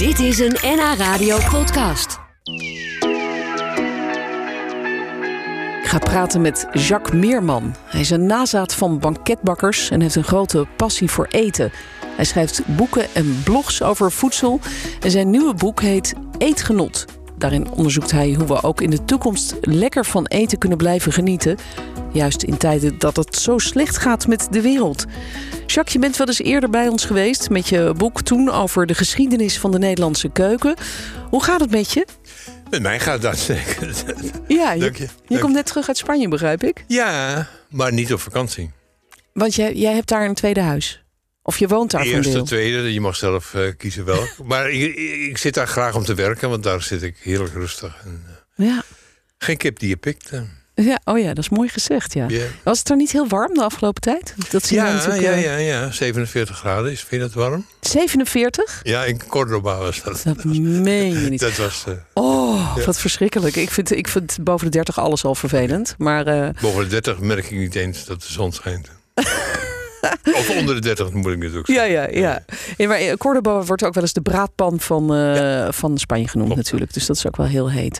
Dit is een NH Radio podcast. Ik ga praten met Jacques Meerman. Hij is een nazaat van banketbakkers en heeft een grote passie voor eten. Hij schrijft boeken en blogs over voedsel. En zijn nieuwe boek heet Eetgenot. Daarin onderzoekt hij hoe we ook in de toekomst lekker van eten kunnen blijven genieten. Juist in tijden dat het zo slecht gaat met de wereld. Jacques, je bent wel eens eerder bij ons geweest met je boek toen over de geschiedenis van de Nederlandse keuken. Hoe gaat het met je? Met mij gaat dat zeker. Ja, je, Dank je. je komt net terug uit Spanje, begrijp ik. Ja, maar niet op vakantie. Want jij, jij hebt daar een tweede huis. Of je woont daar Eerste, deel. tweede, je mag zelf eh, kiezen welk. maar ik, ik zit daar graag om te werken, want daar zit ik heerlijk rustig. En, eh, Ja. geen kip die je pikt. eh. Ja, oh ja, dat is mooi gezegd, ja. Ja. Was het er niet heel warm de afgelopen tijd? Dat zie je Ja, natuurlijk, ja, eh, ja, ja, 47 graden. Is, vind je dat warm? 47? Ja, in Cordoba was dat. Dat meen je niet. Dat was eh, Oh, wat verschrikkelijk. Ik vind, ik vind boven de 30 alles al vervelend. Maar eh, boven de 30 merk ik niet eens dat de zon schijnt. of onder de 30 moet ik natuurlijk ja, zeggen. ja, ja. ja maar eh, Cordoba wordt ook wel eens de braadpan van, van Spanje genoemd Klopt. natuurlijk. Dus dat is ook wel heel heet.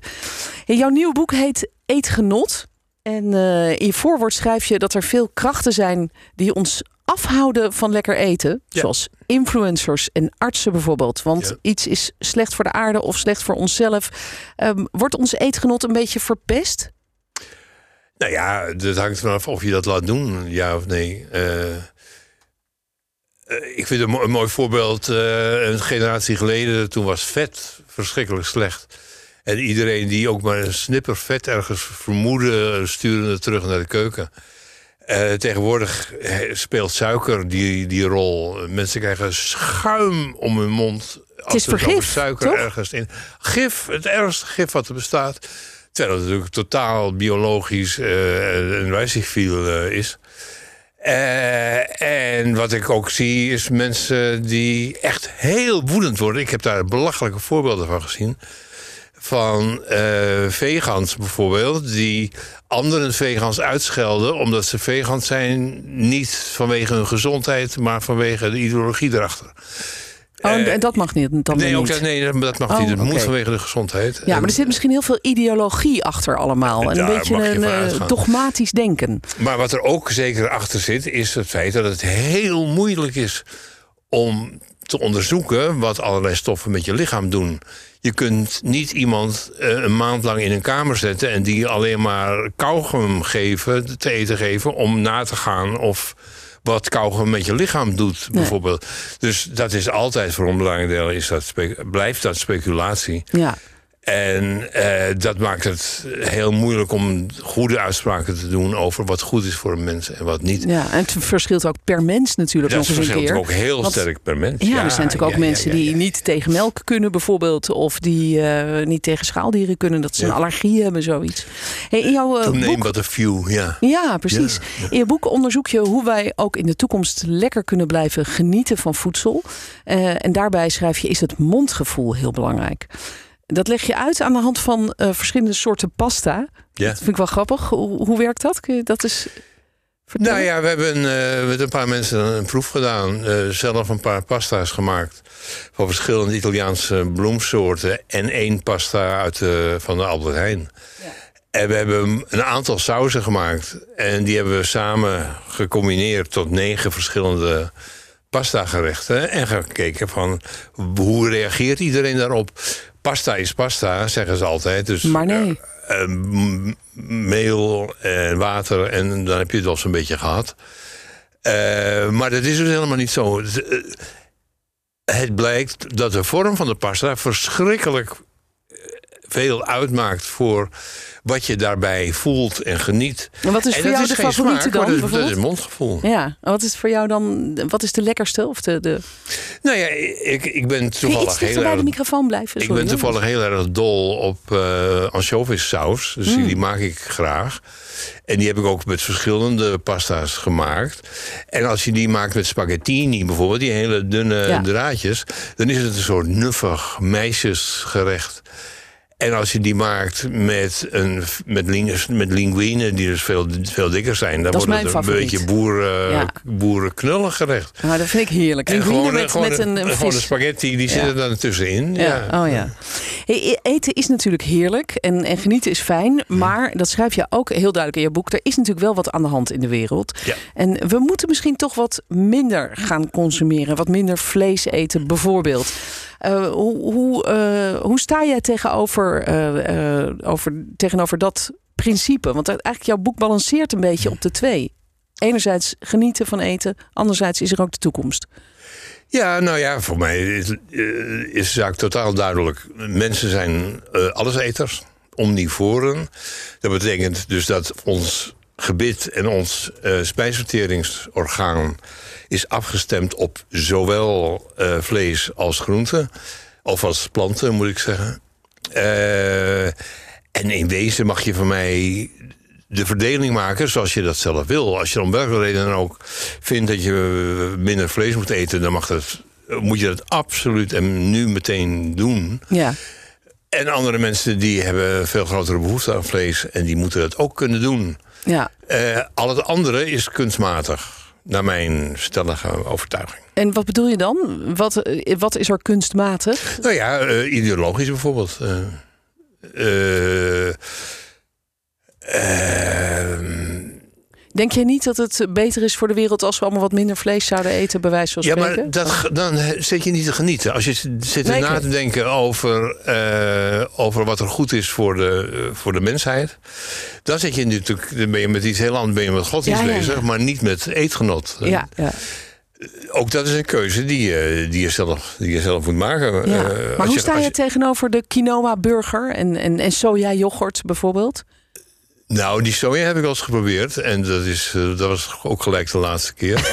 Jouw nieuwe boek heet Eetgenot. En eh, in je voorwoord schrijf je dat er veel krachten zijn die ons afhouden van lekker eten. Ja. Zoals influencers en artsen bijvoorbeeld. Want Ja. iets is slecht voor de aarde of slecht voor onszelf. Ehm, wordt ons eetgenot een beetje verpest? Nou ja, dat hangt vanaf of je dat laat doen, ja of nee. Eh, eh, ik vind een, mo- een mooi voorbeeld, een generatie geleden, toen was vet verschrikkelijk slecht. En iedereen die ook maar een snipper vet ergens vermoedde, stuurde het terug naar de keuken. Eh, tegenwoordig eh, speelt suiker die, die rol. Mensen krijgen schuim om hun mond. Als is er vergif, suiker toch? ergens in. Gif, het ergste gif wat er bestaat. Terwijl het natuurlijk totaal biologisch eh en wijzigiel eh is. Eh, en wat ik ook zie is mensen die echt heel woedend worden. Ik heb daar belachelijke voorbeelden van gezien. Van eh, vegans bijvoorbeeld, die anderen vegans uitschelden omdat ze vegans zijn. Niet vanwege hun gezondheid, maar vanwege de ideologie erachter. Oh, en- Eh, en dat mag niet. Dan nee, ook niet. dat, nee, dat mag Oh, niet. Het moet oké. vanwege de gezondheid. Ja, maar er zit misschien heel veel ideologie achter allemaal. En een beetje een eh, dogmatisch denken. Maar wat er ook zeker achter zit, is het feit dat het heel moeilijk is om te onderzoeken wat allerlei stoffen met je lichaam doen. Je kunt niet iemand eh, een maand lang in een kamer zetten en die alleen maar kauwgum geven, te eten geven, om na te gaan of wat kauwgum met je lichaam doet, bijvoorbeeld. Dus dat is altijd voor een belangrijk deel is dat blijft dat speculatie. Ja. En eh, dat maakt het heel moeilijk om goede uitspraken te doen over wat goed is voor een mens en wat niet. ja, en het verschilt ook per mens natuurlijk dat nog eens een verschilt ook heel Want- sterk per mens. Ja, er zijn natuurlijk ook ja, mensen ja, die niet tegen melk kunnen bijvoorbeeld. Of die eh, niet tegen schaaldieren kunnen. Dat ze een allergie hebben, zoiets. Hey, in jouw name boek... but a few, ja. Ja, precies. In je boek onderzoek je hoe wij ook in de toekomst lekker kunnen blijven genieten van voedsel. En daarbij schrijf je, is het mondgevoel heel belangrijk. Dat leg je uit aan de hand van eh, verschillende soorten pasta. ja. Dat vind ik wel grappig. Hoe, hoe werkt dat? Kun je dat eens vertellen? Nou ja, we hebben eh, met een paar mensen een proef gedaan. eh, zelf een paar pasta's gemaakt. Van verschillende Italiaanse bloemsoorten. En één pasta uit de, van de Albert Heijn. En we hebben een aantal sauzen gemaakt. En die hebben we samen gecombineerd tot negen verschillende pasta gerechten. En gekeken van hoe reageert iedereen daarop. Pasta is pasta, zeggen ze altijd. Dus, Maar nee. eh, m- meel en water en dan heb je het wel zo'n beetje gehad. Eh, maar dat is dus helemaal niet zo. Het, eh, Het blijkt dat de vorm van de pasta verschrikkelijk veel uitmaakt voor wat je daarbij voelt en geniet. En wat is en voor jou is de favoriete smaak, dan, dat, is- dat is mondgevoel. Ja, en wat is voor jou dan, wat is de lekkerste? Of de, de... Nou ja, ik, ik ben toevallig heel bij de erg microfoon blijven? Ik ben toevallig heel erg dol op eh ansjovissaus. Dus Mm. die maak ik graag. En die heb ik ook met verschillende pasta's gemaakt. En als je die maakt met spaghettini bijvoorbeeld, die hele dunne Ja. draadjes, dan is het een soort nuffig meisjesgerecht. En als je die maakt met, een, met, lingus, met linguine, die dus veel, veel dikker zijn, dan Dat wordt het een favoriet. beetje boeren, Ja. boerenknullig gerecht. Nou, dat vind ik heerlijk. En Linguine gewoon, met, gewoon, met een, een gewoon spaghetti, die Ja. zitten dan tussenin. Ja. Ja. Oh ja. Hey, e- eten is natuurlijk heerlijk en, en genieten is fijn. Maar, dat schrijf je ook heel duidelijk in je boek... er is natuurlijk wel wat aan de hand in de wereld. Ja. En we moeten misschien toch wat minder gaan consumeren. Wat minder vlees eten bijvoorbeeld. Eh, hoe, hoe, eh, hoe sta jij tegenover, eh, over, tegenover dat principe? Want eigenlijk jouw boek balanceert een beetje op de twee. Enerzijds genieten van eten, anderzijds is er ook de toekomst. Ja, nou ja, voor mij is, is de zaak totaal duidelijk. Mensen zijn eh, alleseters, omnivoren. Dat betekent dus dat ons gebit en ons eh spijsverteringsorgaan is afgestemd op zowel eh, vlees als groente. Of als planten, moet ik zeggen. Eh, en in wezen mag je van mij de verdeling maken zoals je dat zelf wil. Als je om welke reden dan ook vindt dat je minder vlees moet eten, dan mag dat, moet je dat absoluut en nu meteen doen. Ja, En andere mensen die hebben veel grotere behoefte aan vlees en die moeten dat ook kunnen doen. Ja. Eh, al het andere is kunstmatig, naar mijn stellige overtuiging. En wat bedoel je dan? Wat, eh, wat is er kunstmatig? Nou ja, eh, ideologisch bijvoorbeeld. Ehm, Denk jij niet dat het beter is voor de wereld als we allemaal wat minder vlees zouden eten, bij wijze van Ja, spreken? maar dat, dan zit je niet te genieten. Als je zit Nee, na te denken over, eh, over wat er goed is voor de, eh, voor de mensheid... dan zit je natuurlijk dan ben je met iets heel anders, ben je met godsdienst Ja, ja, ja. bezig... maar niet met eetgenot. Ja, ja, Ook dat is een keuze die je, die je, zelf, die je zelf moet maken. ja. Eh, maar hoe je- sta als je tegenover de quinoa-burger en, en, en soja-yoghurt bijvoorbeeld? Nou, die soja heb ik wel eens geprobeerd. En dat, is, eh, dat was ook gelijk de laatste keer.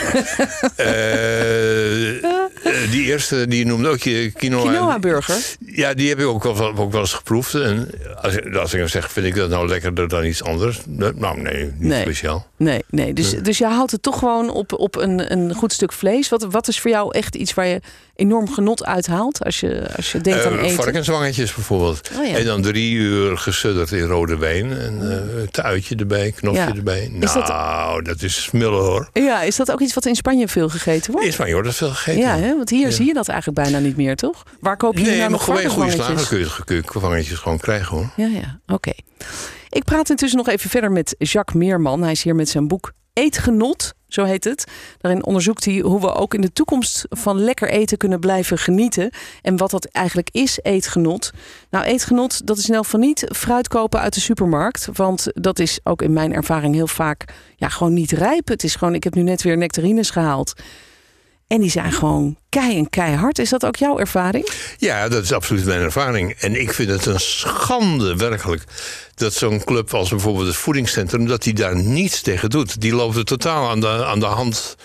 Eh, eh, die eerste, die je noemde ook je quinoa. Quinoa-burger? Ja, die heb ik ook wel, ook wel eens geproefd. En als, ik- als ik dan zeg, vind ik dat nou lekkerder dan iets anders? Nou, nee, niet Nee. speciaal. Nee, nee. Dus, dus je houdt het toch gewoon op, op een, een goed stuk vlees. Wat, wat is voor jou echt iets waar je enorm genot uit haalt als je, als je denkt aan Eh, eten? varkenswangetjes bijvoorbeeld. Oh ja. En dan drie uur gesudderd in rode wijn. En eh tuitje erbij, knofje Ja. erbij. Is dat- Nou, dat... is smullen hoor. Ja, is dat ook iets wat in Spanje veel gegeten wordt? In Spanje wordt dat veel gegeten. Ja, hè? want hier Ja. zie je dat eigenlijk bijna niet meer, toch? Waar koop je Nee, nou nog goede slager varkenswangetjes? kun je, kun je gewoon krijgen hoor. Ja, ja, oké. Ik praat intussen nog even verder met Jacques Meerman. Hij is hier met zijn boek Eetgenot, zo heet het. Daarin onderzoekt hij hoe we ook in de toekomst van lekker eten kunnen blijven genieten. En wat dat eigenlijk is, eetgenot. Nou, eetgenot, dat is in elk geval niet fruit kopen uit de supermarkt. Want dat is ook in mijn ervaring heel vaak ja, gewoon niet rijp. Het is gewoon, ik heb nu net weer nectarines gehaald. En die zijn gewoon kei en keihard. Is dat ook jouw ervaring? Ja, dat is absoluut mijn ervaring. En ik vind het een schande, werkelijk, dat zo'n club als bijvoorbeeld het voedingscentrum, dat die daar niets tegen doet. Die loopt er totaal aan de, aan de hand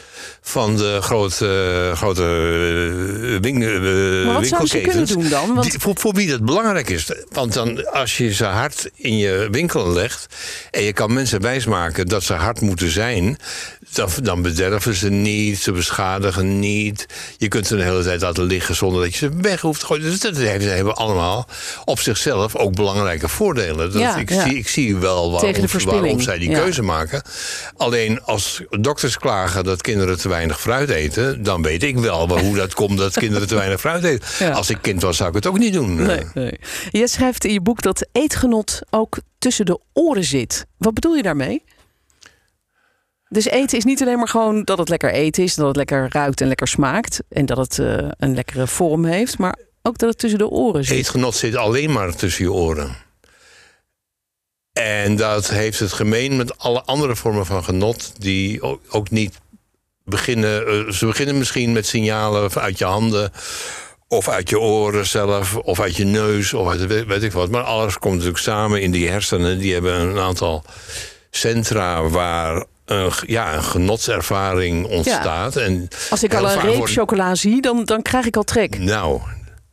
van de grote, grote eh, win, eh, Maar wat zouden ze kunnen winkelketens. doen dan? Want Die- voor, voor wie dat belangrijk is. Want dan, als je ze hard in je winkel legt. en je kan mensen wijsmaken dat ze hard moeten zijn. dan, dan bederven ze niet, ze beschadigen niet. Je kunt ze de hele tijd laten liggen zonder dat je ze weg hoeft te gooien. Dus dat hebben allemaal op zichzelf ook belangrijke voordelen. Dat, Ja, ik. Zie, ik zie wel waarom, zij die keuze maken. Alleen als dokters klagen dat kinderen te weinig fruit eten. dan weet ik wel hoe dat komt dat kinderen te weinig fruit eten. Als ik kind was, zou ik het ook niet doen. Nee, nee. Je schrijft in je boek dat eetgenot ook tussen de oren zit. Wat bedoel je daarmee? Dus eten is niet alleen maar gewoon dat het lekker eten is, dat het lekker ruikt en lekker smaakt en dat het eh, een lekkere vorm heeft, maar ook dat het tussen de oren zit. Eetgenot zit alleen maar tussen je oren. En dat heeft het gemeen met alle andere vormen van genot, die ook, ook niet beginnen. eh, ze beginnen misschien met signalen uit je handen. Of uit je oren zelf, of uit je neus, of uit weet, weet ik wat. Maar alles komt natuurlijk samen in die hersenen. Die hebben een aantal centra waar een, ja, een genotservaring ontstaat. En Als ik al een reep chocola zie, dan, dan krijg ik al trek. Nou,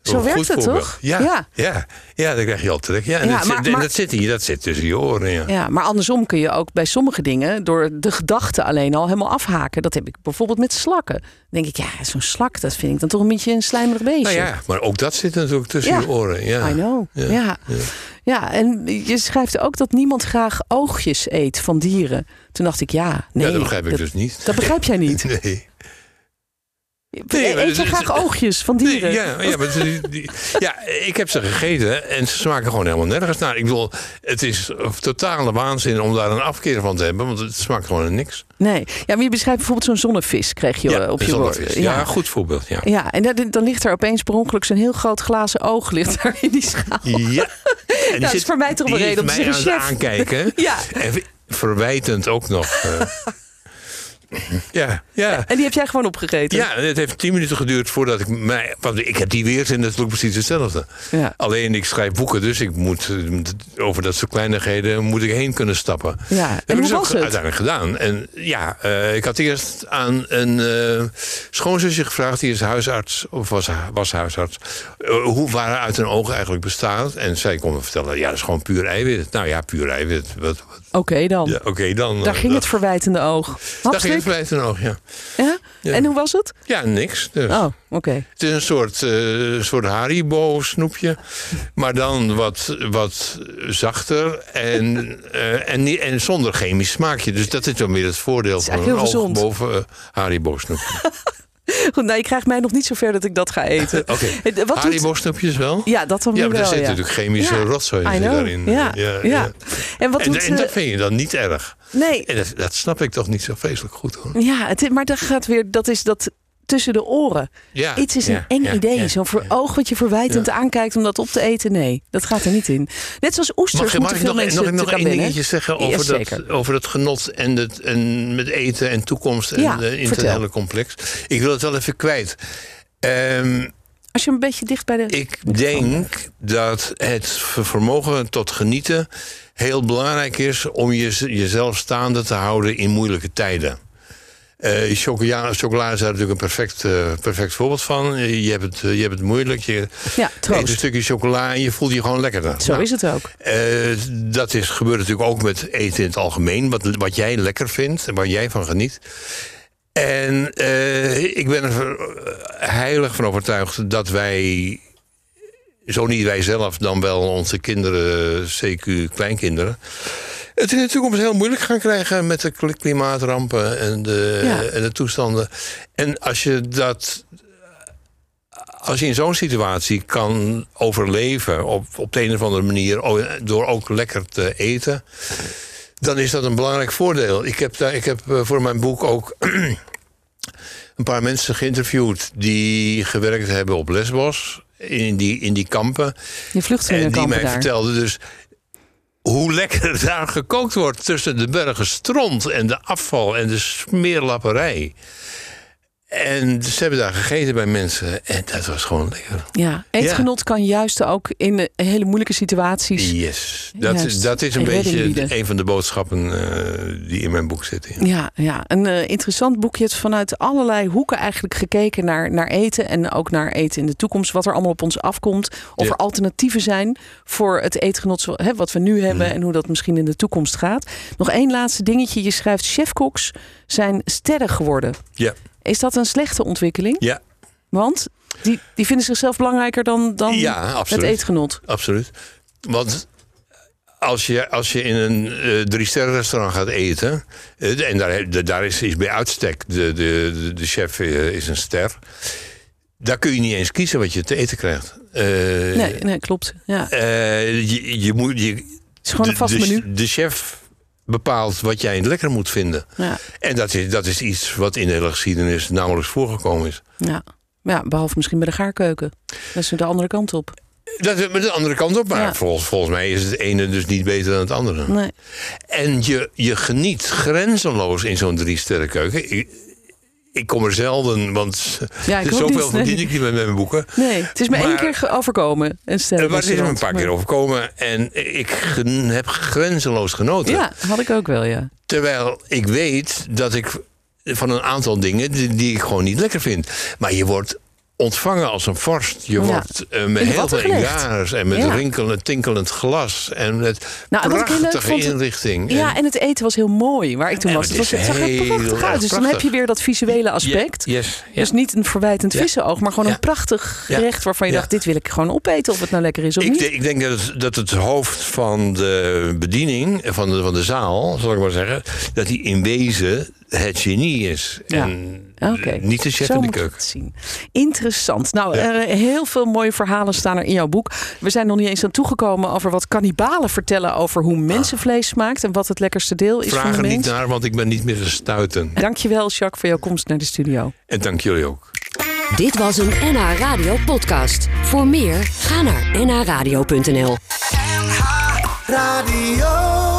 Zo werkt het, voorbeeld. toch? Ja, Ja. ja. ja. dan krijg je al trek. Ja, en Ja, dat, maar- zit, en maar- dat, zit hier, dat zit tussen je oren. Ja. Ja, maar andersom kun je ook bij sommige dingen door de gedachte alleen al helemaal afhaken. Dat heb ik bijvoorbeeld met slakken. Dan denk ik, ja, zo'n slak, dat vind ik dan toch een beetje een slijmerig beestje. Nou ja, maar ook dat zit natuurlijk tussen Ja. je oren. Ja. I know. Ja. Ja. en je schrijft ook dat niemand graag oogjes eet van dieren. Toen dacht ik, ja, nee. ja, dat begrijp ik dat, dus niet. dat begrijp jij niet. Nee. Eet maar je graag oogjes van dieren? Nee, ja, ja, maar die, die- ja, ik heb ze gegeten en ze smaken gewoon helemaal nergens naar. Ik bedoel, het is totale waanzin om daar een afkeer van te hebben, want het smaakt gewoon naar niks. Nee. Ja, maar je beschrijft bijvoorbeeld zo'n zonnevis, kreeg je eh, op een je bord. Ja, goed voorbeeld. Ja. Ja, en dan, dan ligt er opeens per ongeluk zo'n heel groot glazen oog ligt daar in die schaal. Ja. En dat is voor mij toch die reden om te zeggen, chef. aankijken. Ja. En verwijtend ook nog. eh. ja, ja. En die heb jij gewoon opgegeten? Ja, het heeft tien minuten geduurd voordat ik mij. Want ik heb die weerzin natuurlijk precies hetzelfde. Ja. Alleen ik schrijf boeken, dus ik moet eh, over dat soort kleinigheden moet ik heen kunnen stappen. Ja, Dat en heb hoe ik ook was het? uiteindelijk gedaan. En ja, eh, ik had eerst aan een eh, schoonzusje gevraagd, die is huisarts, of was, was huisarts, hoe waaruit een oog eigenlijk bestaat. En zij kon me vertellen, ja, dat is gewoon puur eiwit. Nou ja, puur eiwit. Wat, wat- Oké dan. ja, Oké, dan. Daar ging dat- het verwijtende oog. Daar ging het verwijt een oog, ja. Ja? Ja. En hoe was het? Ja, niks. Dus. Oh, oké. Het is een soort, eh soort Haribo-snoepje. Maar dan wat, wat zachter en, eh, en, niet, en zonder chemisch smaakje. Dus dat is dan weer het voordeel van een oog boven eh, Haribo-snoepje. Goed, nou, je krijgt mij nog niet zo ver dat ik dat ga eten. Oké. Haribo-snoepjes wel? Ja, dat dan Ja, maar er wel, zit ja. natuurlijk chemische rotzooi zit daarin. Ja, ja. En wat En, doet... en dat vind je dan niet erg. Nee, En dat, dat snap ik toch niet zo vreselijk goed hoor. ja, het, maar dat gaat weer... Dat is dat tussen de oren. Ja, Iets is een eng ja, idee. ja, Zo'n ja. oog wat je verwijtend aankijkt om dat op te eten. Nee, dat gaat er niet in. Net zoals oesters Mag, mag moeten ik veel nog, mensen nog, één dingetje zeggen over, dat, over het genot en, het, en met eten en toekomst en het hele complex? Ik wil het wel even kwijt. Ehm, Als je een beetje dicht bij de... ik denk dat het ver- vermogen tot genieten heel belangrijk is om je, jezelf staande te houden in moeilijke tijden. Eh chocola, is daar natuurlijk een perfect, eh, perfect voorbeeld van. Eh, Je hebt, het, je hebt het moeilijk. Je Ja, eet een stukje chocola en je voelt je gewoon lekkerder. Zo Nou, is het ook. dat is, gebeurt natuurlijk ook met eten in het algemeen. Wat, wat jij lekker vindt en waar jij van geniet. En eh, ik ben er ver- heilig van overtuigd dat wij, zo niet wij zelf, dan wel onze kinderen, CQ kleinkinderen. Het in de toekomst heel moeilijk gaan krijgen met de kli- klimaatrampen en de, Ja. en de toestanden. En als je dat als je in zo'n situatie kan overleven op, op de een of andere manier, door ook lekker te eten, dan is dat een belangrijk voordeel. Ik heb, daar, ik heb eh, voor mijn boek ook een paar mensen geïnterviewd die gewerkt hebben op Lesbos, in die, in die kampen. Je En die vluchtelingenkampen mij daar. vertelden dus hoe lekker daar gekookt wordt tussen de bergen stront en de afval en de smeerlapperij. En ze hebben daar gegeten bij mensen en dat was gewoon lekker. Ja, eetgenot kan juist ook in eh, hele moeilijke situaties. Yes, dat, Juist, is, dat is een beetje bieden. een van de boodschappen eh, die in mijn boek zitten. Ja, ja, een eh, interessant boekje. Het is vanuit allerlei hoeken eigenlijk gekeken naar, naar eten. En ook naar eten in de toekomst. Wat er allemaal op ons afkomt. Of Ja. er alternatieven zijn voor het eetgenot zo- hè, wat we nu hebben. Mhm. En hoe dat misschien in de toekomst gaat. Nog één laatste dingetje. Je schrijft chefkoks zijn sterren geworden. Ja, Is dat een slechte ontwikkeling? ja, Want die, die vinden zichzelf belangrijker dan, dan ja het eetgenot. absoluut. Want als je, als je in een eh drie-sterren restaurant gaat eten... eh, en daar, daar is, is bij uitstek, de, de, de, chef eh, is een ster... daar kun je niet eens kiezen wat je te eten krijgt. Nee, nee, klopt. Ja. je, je moet, je, Het is gewoon een vast de, menu. De chef bepaalt wat jij lekker moet vinden. Ja. En dat is, dat is iets wat in de hele geschiedenis nauwelijks voorgekomen is. Ja. ja, behalve misschien bij de gaarkeuken. Dat is de andere kant op. Dat is de andere kant op, maar Ja. volgens, volgens mij is het ene dus niet beter dan het andere. Nee. En je, je geniet grenzeloos in zo'n drie-sterrenkeuken. Ik, ik kom er zelden, want Ja, ik zoveel verdien ik niet met mijn boeken. Nee, het is me één keer overkomen. Een Eh, Maar het is me een paar keer overkomen en ik heb grenzeloos genoten. Ja, had ik ook wel, ja. Terwijl ik weet dat ik van een aantal dingen die, die ik gewoon niet lekker vind. Maar je wordt ontvangen als een vorst. Je Ja. wordt eh, met heel veel egaars en met Ja. rinkelend, tinkelend glas. En met Nou, prachtige vond- inrichting. Ja, en het eten was heel mooi waar ik toen En was. het was, het zag er heel prachtig uit. Dus dan heb je weer dat visuele aspect. Ja, yes. Dus niet een verwijtend vissenoog, maar gewoon een prachtig gerecht waarvan je dacht: dit wil ik gewoon opeten, of het nou lekker is of Ik, niet. ik denk dat het, dat het hoofd van de bediening, van de, van de zaal, zal ik maar zeggen, dat hij in wezen het genie is. Ja. En Oké. niet de chef Zo in de keuken. het zien. Interessant. Nou, Ja. er, heel veel mooie verhalen staan er in jouw boek. We zijn nog niet eens aan toegekomen over wat kannibalen vertellen over hoe mensenvlees smaakt en wat het lekkerste deel is Vraag van de er niet mens. naar, want ik ben niet meer te stuiten. Dankjewel, Jacques, voor jouw komst naar de studio. En dank jullie ook. Dit was een NH Radio podcast. Voor meer, ga naar nhradio.nl. Radio.